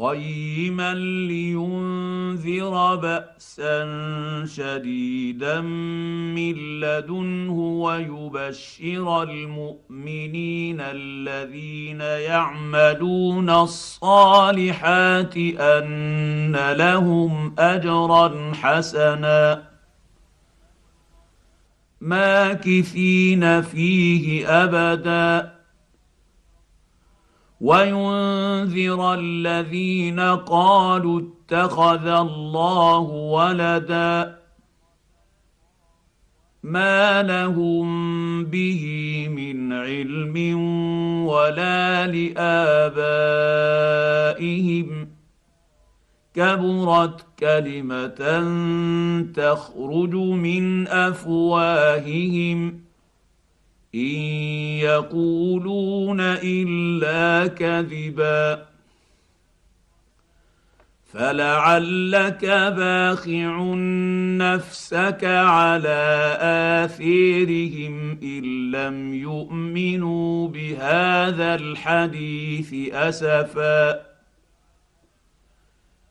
قيما لينذر بأسا شديدا من لدنه ويبشر المؤمنين الذين يعملون الصالحات أن لهم أجرا حسنا. ماكثين فيه أبدا. وينذر الذين قالوا اتخذ الله ولدا ما لهم به من علم ولا لآبائهم. كبرت كلمة تخرج من أفواههم. ان يقولون الا كذبا فلعلك باخع نفسك على اثيرهم ان لم يؤمنوا بهذا الحديث اسفا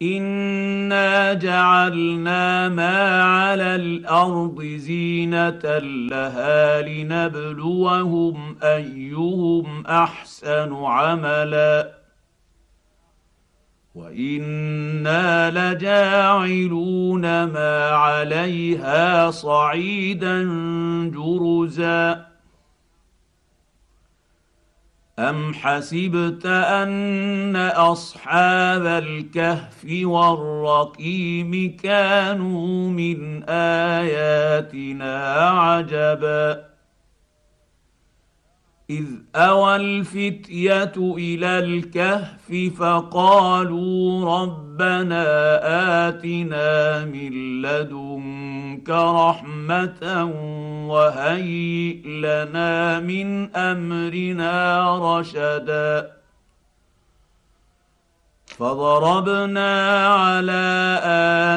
انا جعلنا ما على الأرض زينه لها لنبلوهم ايهم احسن عملا وأنا لجاعلون ما عليها صعيدا جرزا ام حسبت ان اصحاب الكهف والرقيم كانوا من اياتنا عجبا اذ اوى الفتيه إلى الكهف فقالوا ربنا اتنا من لدنك رحمه وهيئ لنا من امرنا رشدا فضربنا على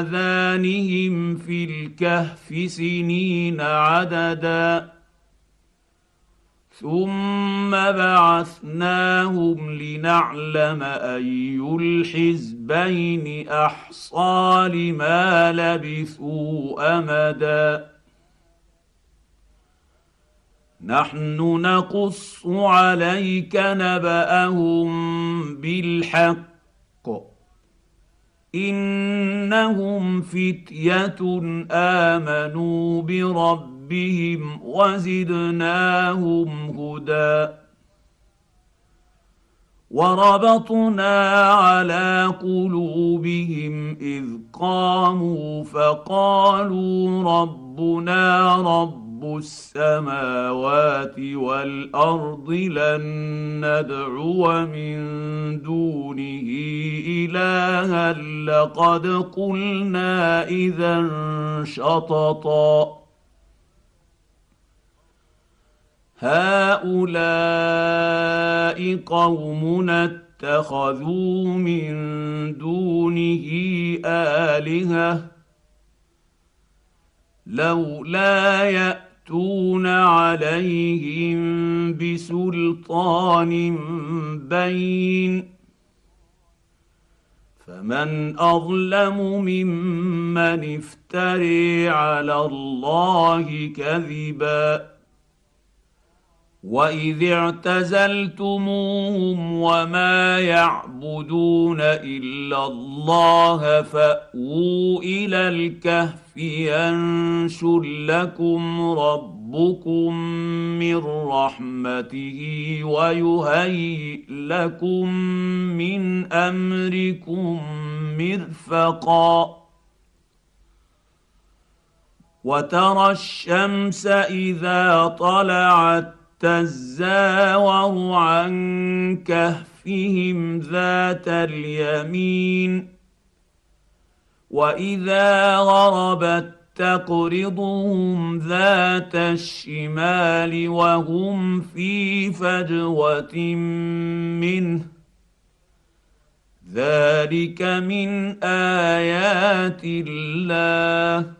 اذانهم في الكهف سنين عددا ثم بعثناهم لنعلم اي الحزبين احصى لما لبثوا امدا نحن نقص عليك نبأهم بالحق. إنهم فتية آمنوا بربهم وزدناهم هدى. وربطنا على قلوبهم إذ قاموا فقالوا ربنا رب رب السماوات والأرض لن ندعو من دونه إلها لقد قلنا إذا شططا. هؤلاء قومنا اتخذوا من دونه آلهة لولا يأتون ياتون عليهم بسلطان بين فمن اظلم ممن افتري على الله كذبا واذ اعتزلتموهم وما يعبدون الا الله فاووا إلى الكهف ينشر لكم ربكم من رحمته ويهيئ لكم من امركم مرفقا وترى الشمس اذا طلعت تزاور عن كهفهم ذات اليمين. وإذا غربت تقرضهم ذات الشمال وهم في فجوة منه. ذلك من آيات الله.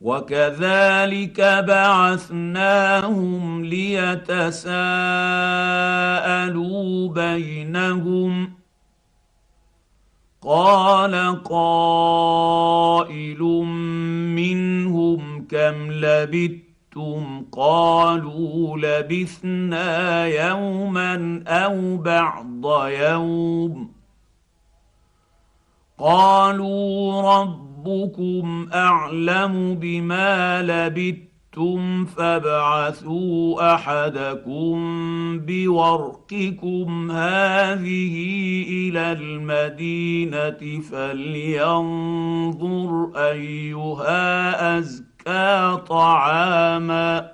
وكذلك بعثناهم ليتساءلوا بينهم. قال قائل منهم كم لبثتم؟ قالوا لبثنا يوما أو بعض يوم. قالوا رب ربكم أعلم بما لبثتم فابعثوا أحدكم بورقكم هذه إلى المدينة فلينظر أيها أزكى طعاما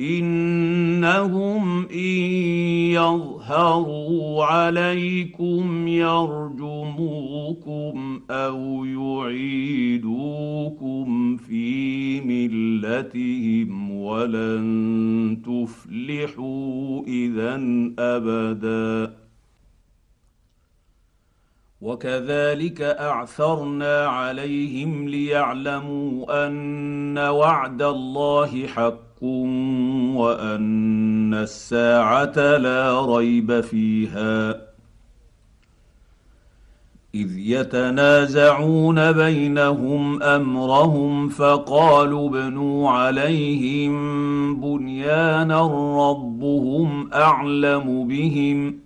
انهم ان يظهروا عليكم يرجموكم أو يعيدوكم في ملتهم ولن تفلحوا اذا ابدا وكذلك اعثرنا عليهم ليعلموا ان وعد الله حق وأن الساعة لا ريب فيها. إذ يتنازعون بينهم أمرهم فقالوا ابنوا عليهم بنيانا ربهم أعلم بهم.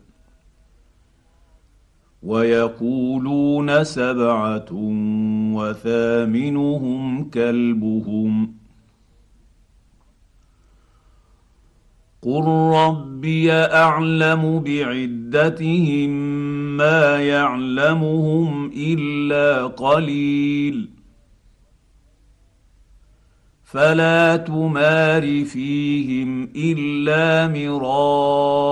ويقولون سبعة وثامنهم كلبهم. قل ربي اعلم بعدتهم ما يعلمهم الا قليل. فلا تمار فيهم الا مراء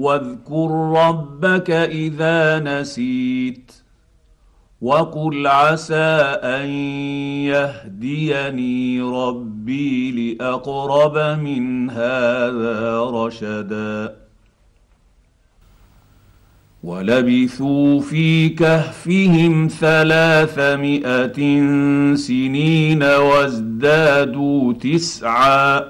واذكر ربك إذا نسيت وقل عسى أن يهديني ربي لأقرب من هذا رشدا. ولبثوا في كهفهم ثلاثمائه سنين وازدادوا تسعا.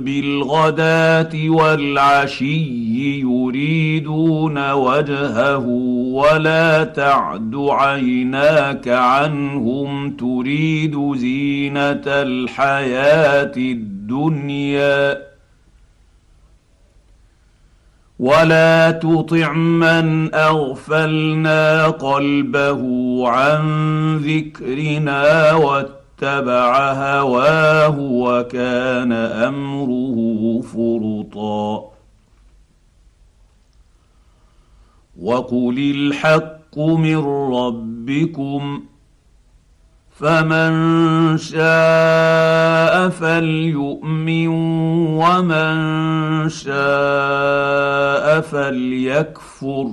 بالغداة والعشي يريدون وجهه ولا تعد عيناك عنهم تريد زينة الحياة الدنيا ولا تطع من أغفلنا قلبه عن ذكرنا واتبع هواه وكان أمره فرطا. وقل الحق من ربكم فمن شاء فليؤمن ومن شاء فليكفر.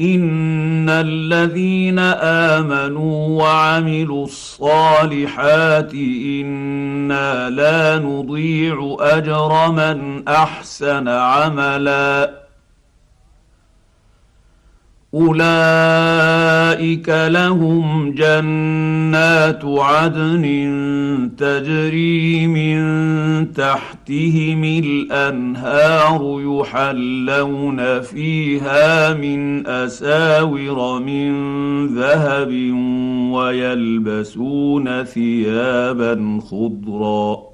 ان الذين امنوا وعملوا الصالحات أنا لا نضيع اجر من احسن عملا أولئك لهم جنات عدن تجري من تحتهم الأنهار يحلون فيها من أساور من ذهب ويلبسون ثيابا خضرا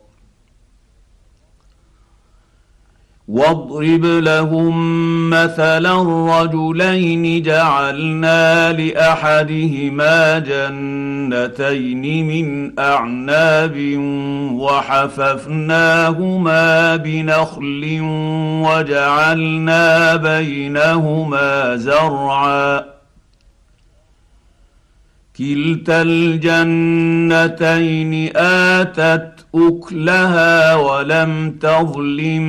واضرب لهم مثلا رجلين جعلنا لأحدهما جنتين من أعناب وحففناهما بنخل وجعلنا بينهما زرعا. كلتا الجنتين آتت أكلها ولم تظلم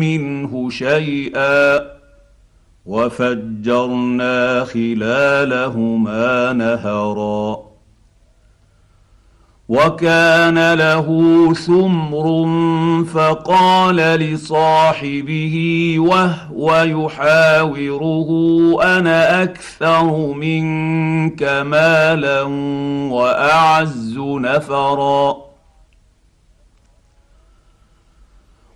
منه شيئا وفجرنا خلالهما نهرا وكان له ثمر فقال لصاحبه وهو يحاوره أنا أكثر منك مالا وأعز نفرا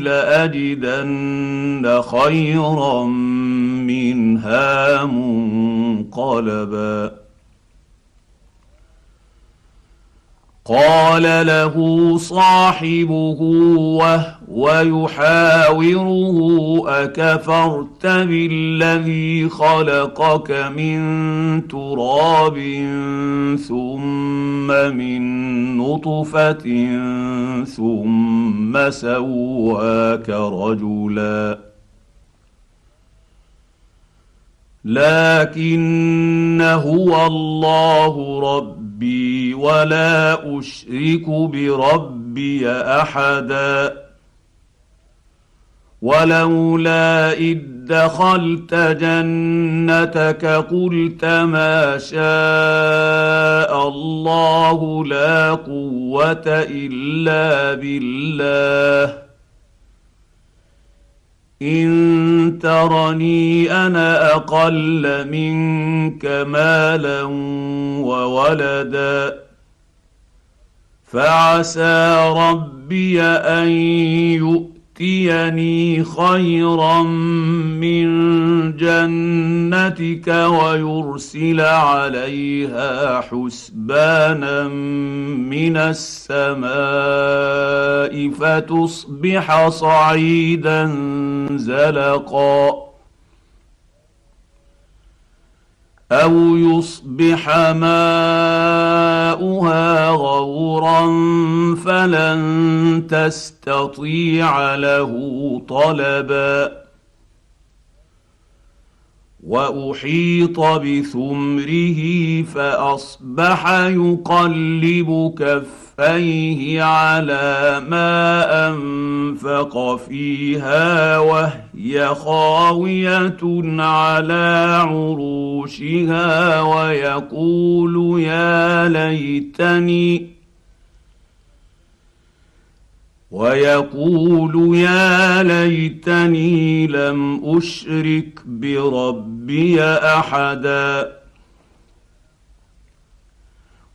لاجدن خيرا منها منقلبا قال له صاحبه وهو يحاوره أكفرت بالذي خلقك من تراب ثم من نطفة ثم سواك رجلا. لكن هو الله ربي ولا أشرك بربي أحدا. ولولا إذ دخلت جنتك قلت ما شاء الله لا قوة إلا بالله. إن ترني أنا أقل منك مالا وولدا. فعسى ربي أن يؤتي ياتيني خيرا من جنتك ويرسل عليها حسبانا من السماء فتصبح صعيدا زلقا أو يصبح ماؤها غورا فلن تستطيع له طلبا. وأحيط بثمره فأصبح يقلب كفيه على ما أنفق فيها وهي خاوية على عروشها ويقول يا ليتني ويقول يا ليتني لم أشرك بربي أحدا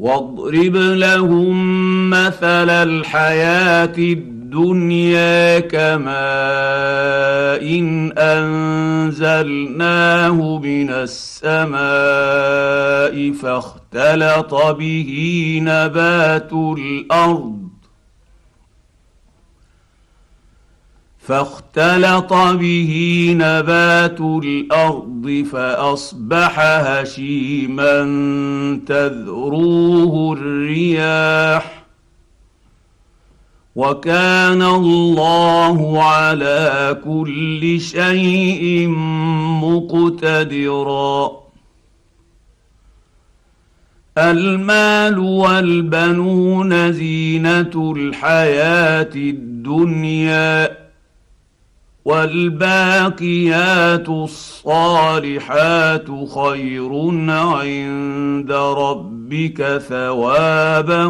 واضرب لهم مثل الحياة الدنيا كماء إن أنزلناه من السماء فاختلط به نبات الأرض فاختلط به نبات الأرض فأصبح هشيما تذروه الرياح. وكان الله على كل شيء مقتدرا. المال والبنون زينة الحياة الدنيا. والباقيات الصالحات خير عند ربك ثوابا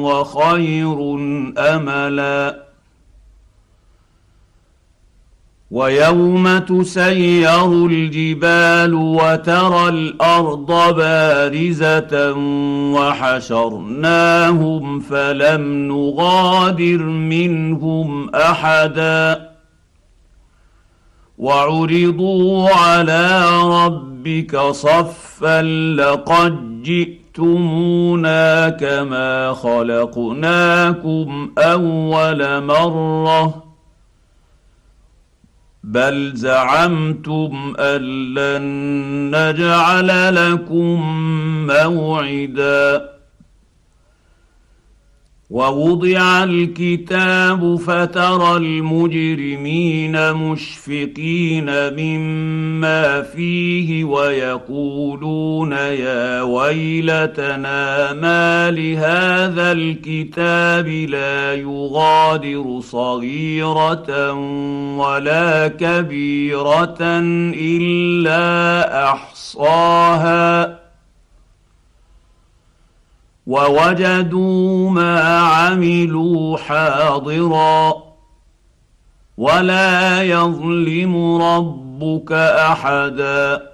وخير أملا. ويوم تسير الجبال وترى الأرض بارزة وحشرناهم فلم نغادر منهم أحدا. وعرضوا على ربك صفا لقد جئتمونا كما خلقناكم اول مره بل زعمتم ان لن نجعل لكم موعدا ووضع الكتاب فترى المجرمين مشفقين مما فيه ويقولون يا ويلتنا ما لهذا الكتاب لا يغادر صغيرة ولا كبيرة إلا أحصاها ووجدوا ما عملوا حاضرا ولا يظلم ربك أحدا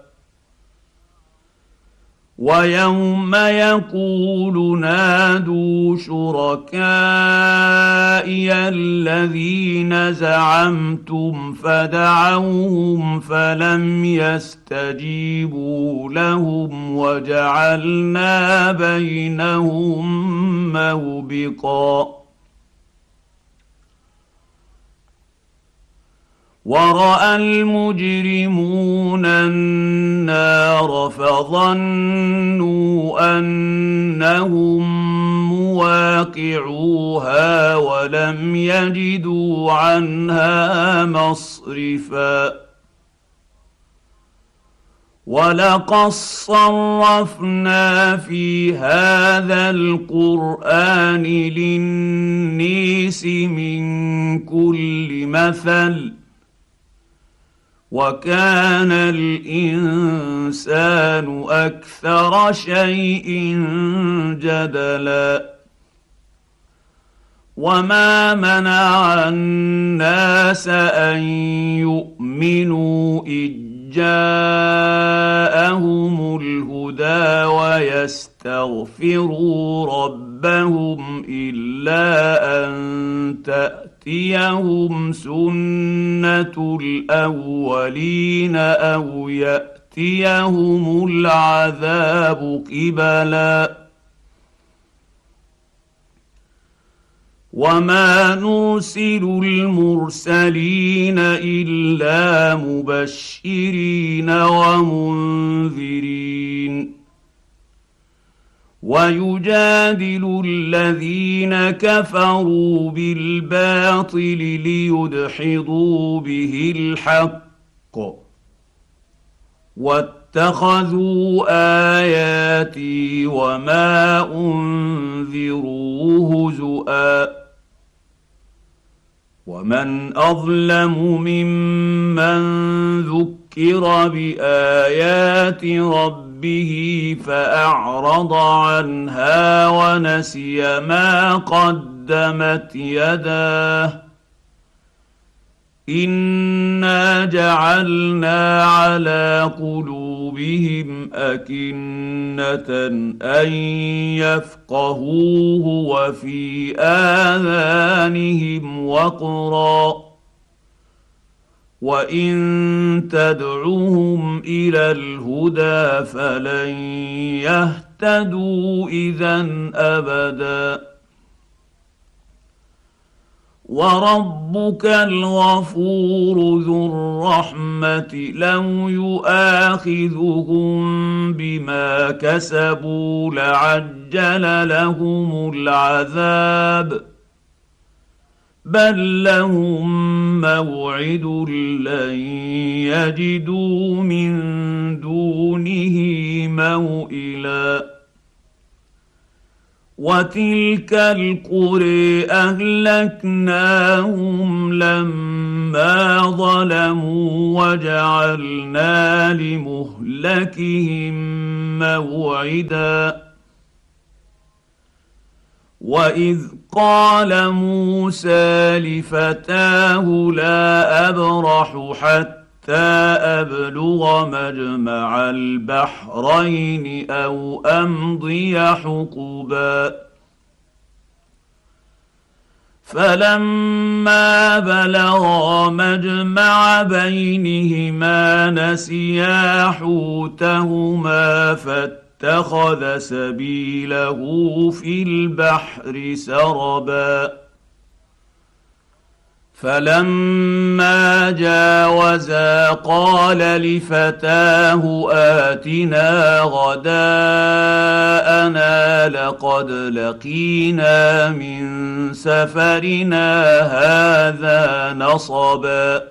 ويوم يقول نادوا شركائي الذين زعمتم فدعوهم فلم يستجيبوا لهم وجعلنا بينهم موبقا وراى المجرمون النار فظنوا انهم مواقعوها ولم يجدوا عنها مصرفا ولقد صرفنا في هذا القران للنيس من كل مثل وكان الإنسان أكثر شيء جدلا. وما منع الناس أن يؤمنوا إذ جاءهم الهدى ويستغفروا ربهم إلا أن تأتي تاتيهم سنة الأولين أو يأتيهم العذاب قبلا. وما نرسل المرسلين إلا مبشرين ومنذرين. ويجادل الذين كفروا بالباطل ليدحضوا به الحق واتخذوا آياتي وما أنذروا هزؤا ومن أظلم ممن ذكر بآيات ربه ربه فأعرض عنها ونسي ما قدمت يداه. انا جعلنا على قلوبهم اكنه ان يفقهوه وفي اذانهم وقرا وان تدعهم إلى الهدى فلن يهتدوا اذا ابدا وربك الغفور ذو الرحمه لو يؤاخذهم بما كسبوا لعجل لهم العذاب بل لهم موعد لن يجدوا من دونه موئلا وتلك القرى اهلكناهم لما ظلموا وجعلنا لمهلكهم موعدا واذ قال موسى لفتاه لا أبرح حتى أبلغ مجمع البحرين أو أمضي حقبا. فلما بلغا مجمع بينهما نسيا حوتهما فاتخذ سبيله في البحر سربا. فلما جاوزا قال لفتاه آتنا غداءنا لقد لقينا من سفرنا هذا نصبا.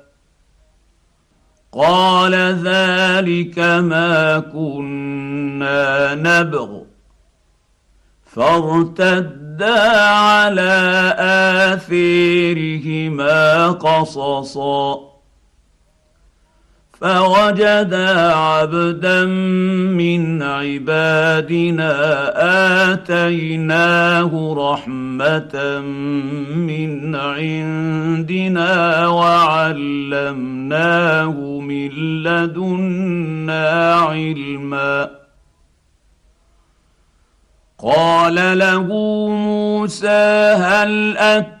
قال ذلك ما كنا نبغ. فارتدا على آثيرهما قصصا. فوجدا عبدا من عبادنا آتيناه رحمة من عندنا وعلمناه من لدنا علما. قال له موسى هل أت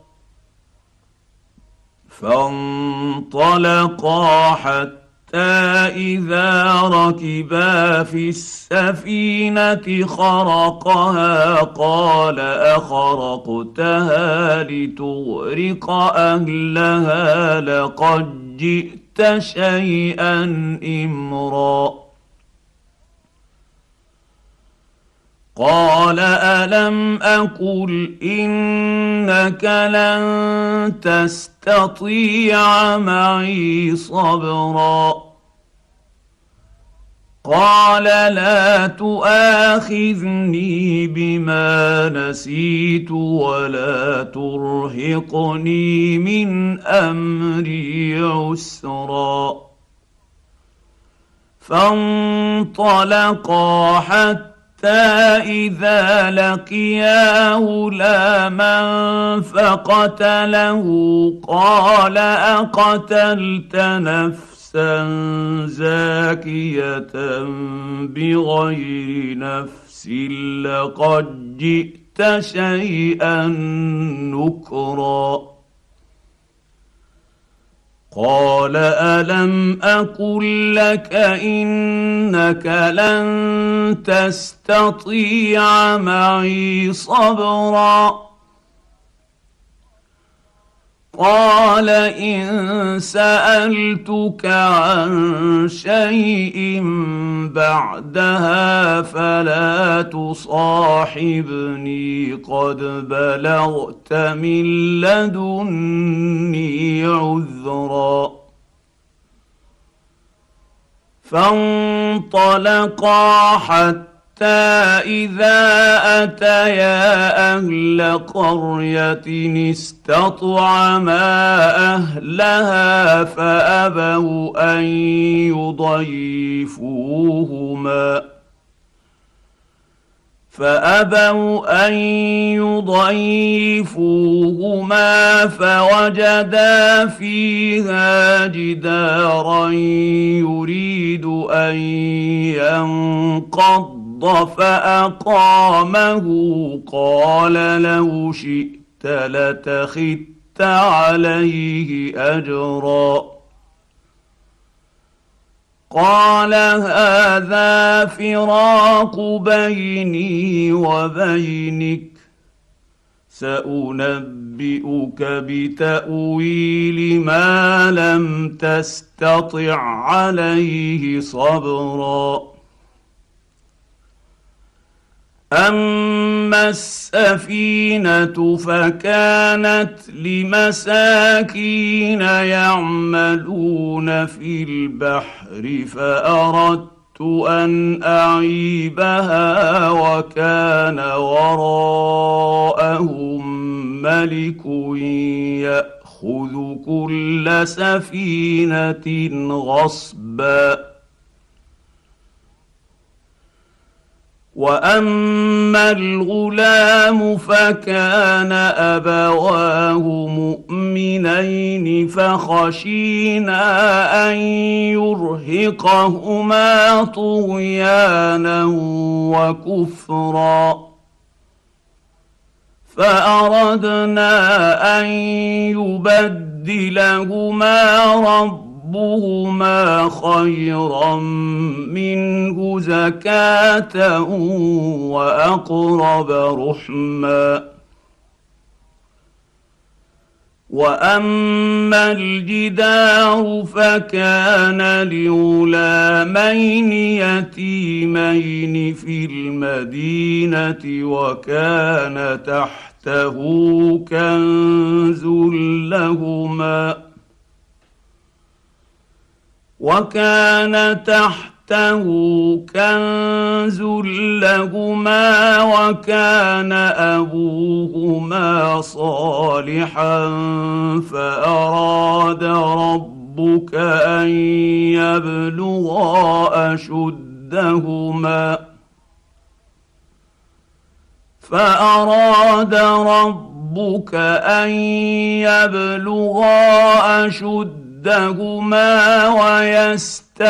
فانطلقا حتى إذا ركبا في السفينة خرقها قال أخرقتها لتغرق أهلها لقد جئت شيئا إمرا قال ألم أقل إنك لن تستطيع معي صبرا قال لا تؤاخذني بما نسيت ولا ترهقني من أمري عسرا فانطلقا حتى اذا لقيا غلاما فقتله قال اقتلت نفسا زاكيه بغير نفس لقد جئت شيئا نكرا قال ألم أقل لك إنك لن تستطيع معي صبرا؟ قال إن سألتك عن شيء بعدها فلا تصاحبني قد بلغت من لدني عذرا. فانطلقا حتى اذا اتيا أهل قريه استطعما اهلها فابوا ان يضيفوهما فابوا ان يضيفوهما فوجدا فيها جدارا يريد ان ينقض فأقامه قال لو شئت لتخذت عليه أجرا. قال هذا فراق بيني وبينك سأنبئك بتأويل ما لم تستطع عليه صبرا. اما السفينه فكانت لمساكين يعملون في البحر فاردت ان اعيبها وكان وراءهم ملك ياخذ كل سفينه غصبا واما الغلام فكان ابواه مؤمنين فخشينا ان يرهقهما طغيانا وكفرا فاردنا ان يبدلهما رب ربهما خيرا منه زكاه واقرب رحما واما الجدار فكان لغلامين يتيمين في المدينة وكان تحته كنز لهما وكان تحته كنز لهما وكان أبوهما صالحا فأراد ربك أن يبلغا أشدهما فأراد ربك أن يبلغا اشدهما ردهما ويستخرجا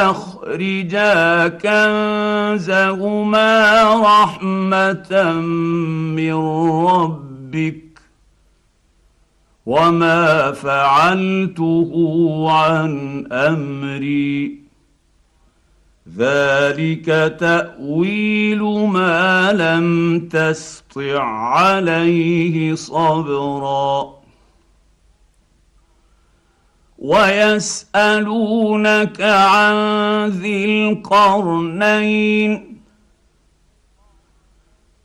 كنزهما رحمة من ربك وما فعلته عن أمري. ذلك تأويل ما لم تسطع عليه صبرا. ويسألونك عن ذي القرنين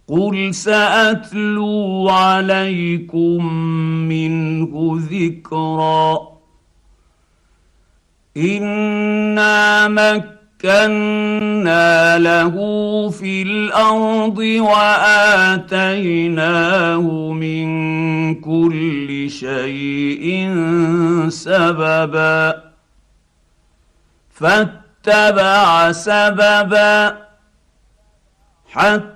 قل سأتلو عليكم منه ذكرا إنا مك مكنا له في الأرض وآتيناه من كل شيء سببا. فاتبع سببا حتى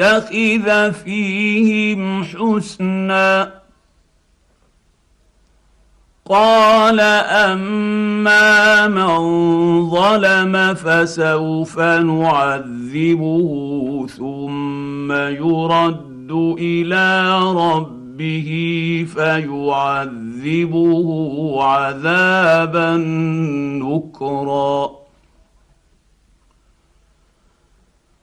يتخذ فيهم حسنا. قال أما من ظلم فسوف نعذبه ثم يرد إلى ربه فيعذبه عذابا نكرا.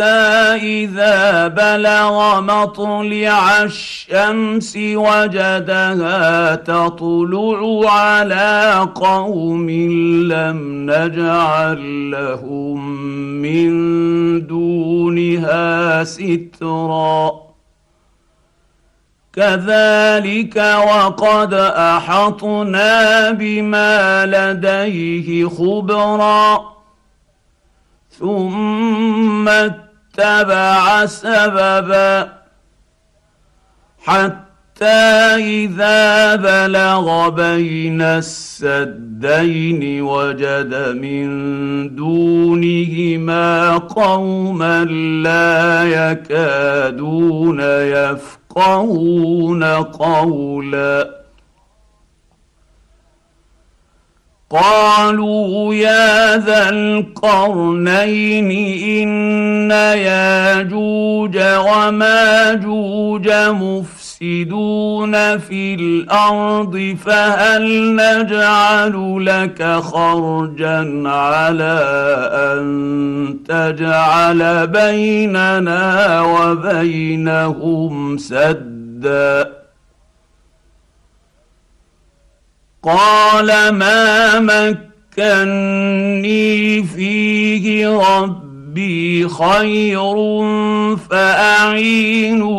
إذا بلغ مطلع الشمس وجدها تطلع على قوم لم نجعل لهم من دونها سترا. كذلك وقد أحطنا بما لديه خبرا. ثم اتبع سببا حتى إذا بلغ بين السدين وجد من دونهما قوما لا يكادون يفقهون قولا قالوا يا ذا القرنين إن ياجوج وماجوج مفسدون في الأرض فهل نجعل لك خرجا على أن تجعل بيننا وبينهم سدا؟ قال ما مكني فيه ربي خير فأعينوني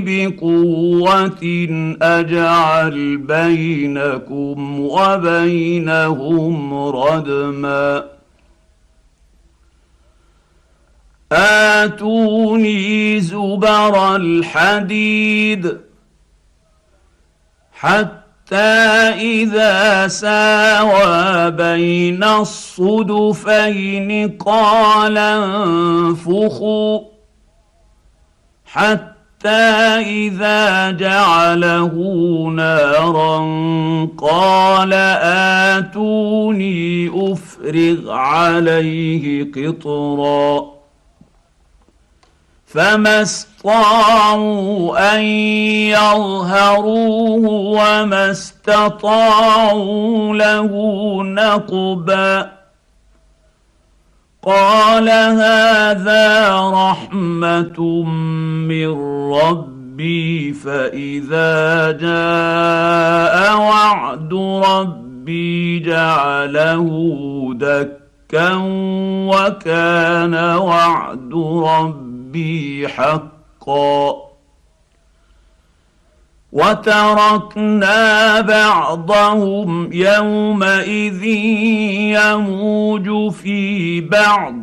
بقوة أجعل بينكم وبينهم ردما. آتوني زبر الحديد حتى اذا ساوى بين الصدفين قال انفخوا حتى اذا جعله نارا قال اتوني افرغ عليه قطرا فما استطاعوا ان يظهروه وما استطاعوا له نقبا قال هذا رحمه من ربي فاذا جاء وعد ربي جعله دكا وكان وعد ربي ربي حقا. وتركنا بعضهم يومئذ يموج في بعض.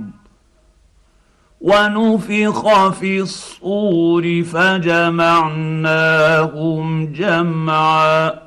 ونفخ في الصور فجمعناهم جمعا.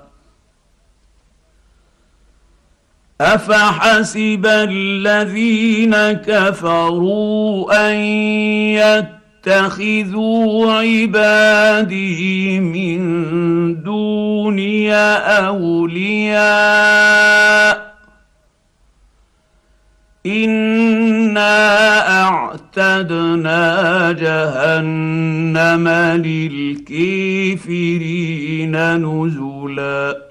أفحسب الذين كفروا أن يتخذوا عبادي من دوني أولياء إنا أعتدنا جهنم للكافرين نزلا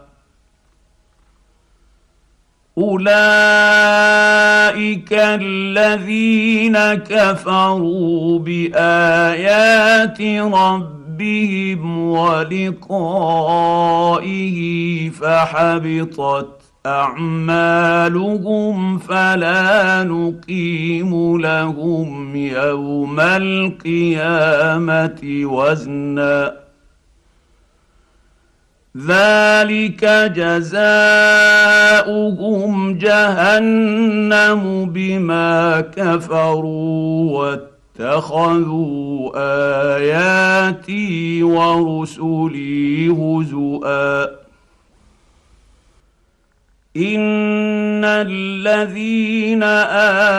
أولئك الذين كفروا بآيات ربهم ولقائه فحبطت أعمالهم فلا نقيم لهم يوم القيامة وزنا. ذلك جزاؤهم جهنم بما كفروا واتخذوا آياتي ورسلي هزؤا. إن الذين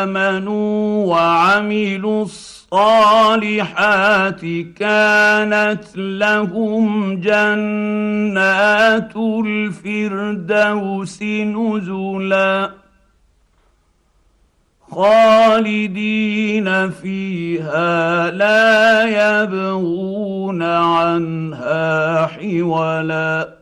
آمنوا وعملوا الصالحات الصالحات كانت لهم جنات الفردوس نزلا خالدين فيها لا يبغون عنها حولا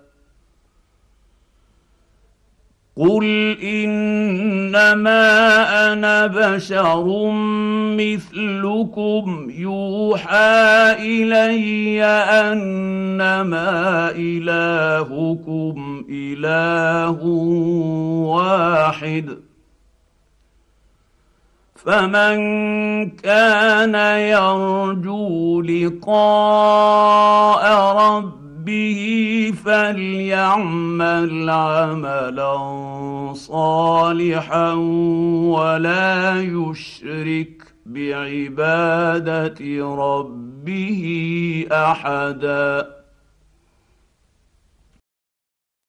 قل انما أنا بشر مثلكم يوحى الي انما الهكم اله واحد فمن كان يرجو لقاء ربه ربه فليعمل عملا صالحا ولا يشرك بعبادة ربه أحدا.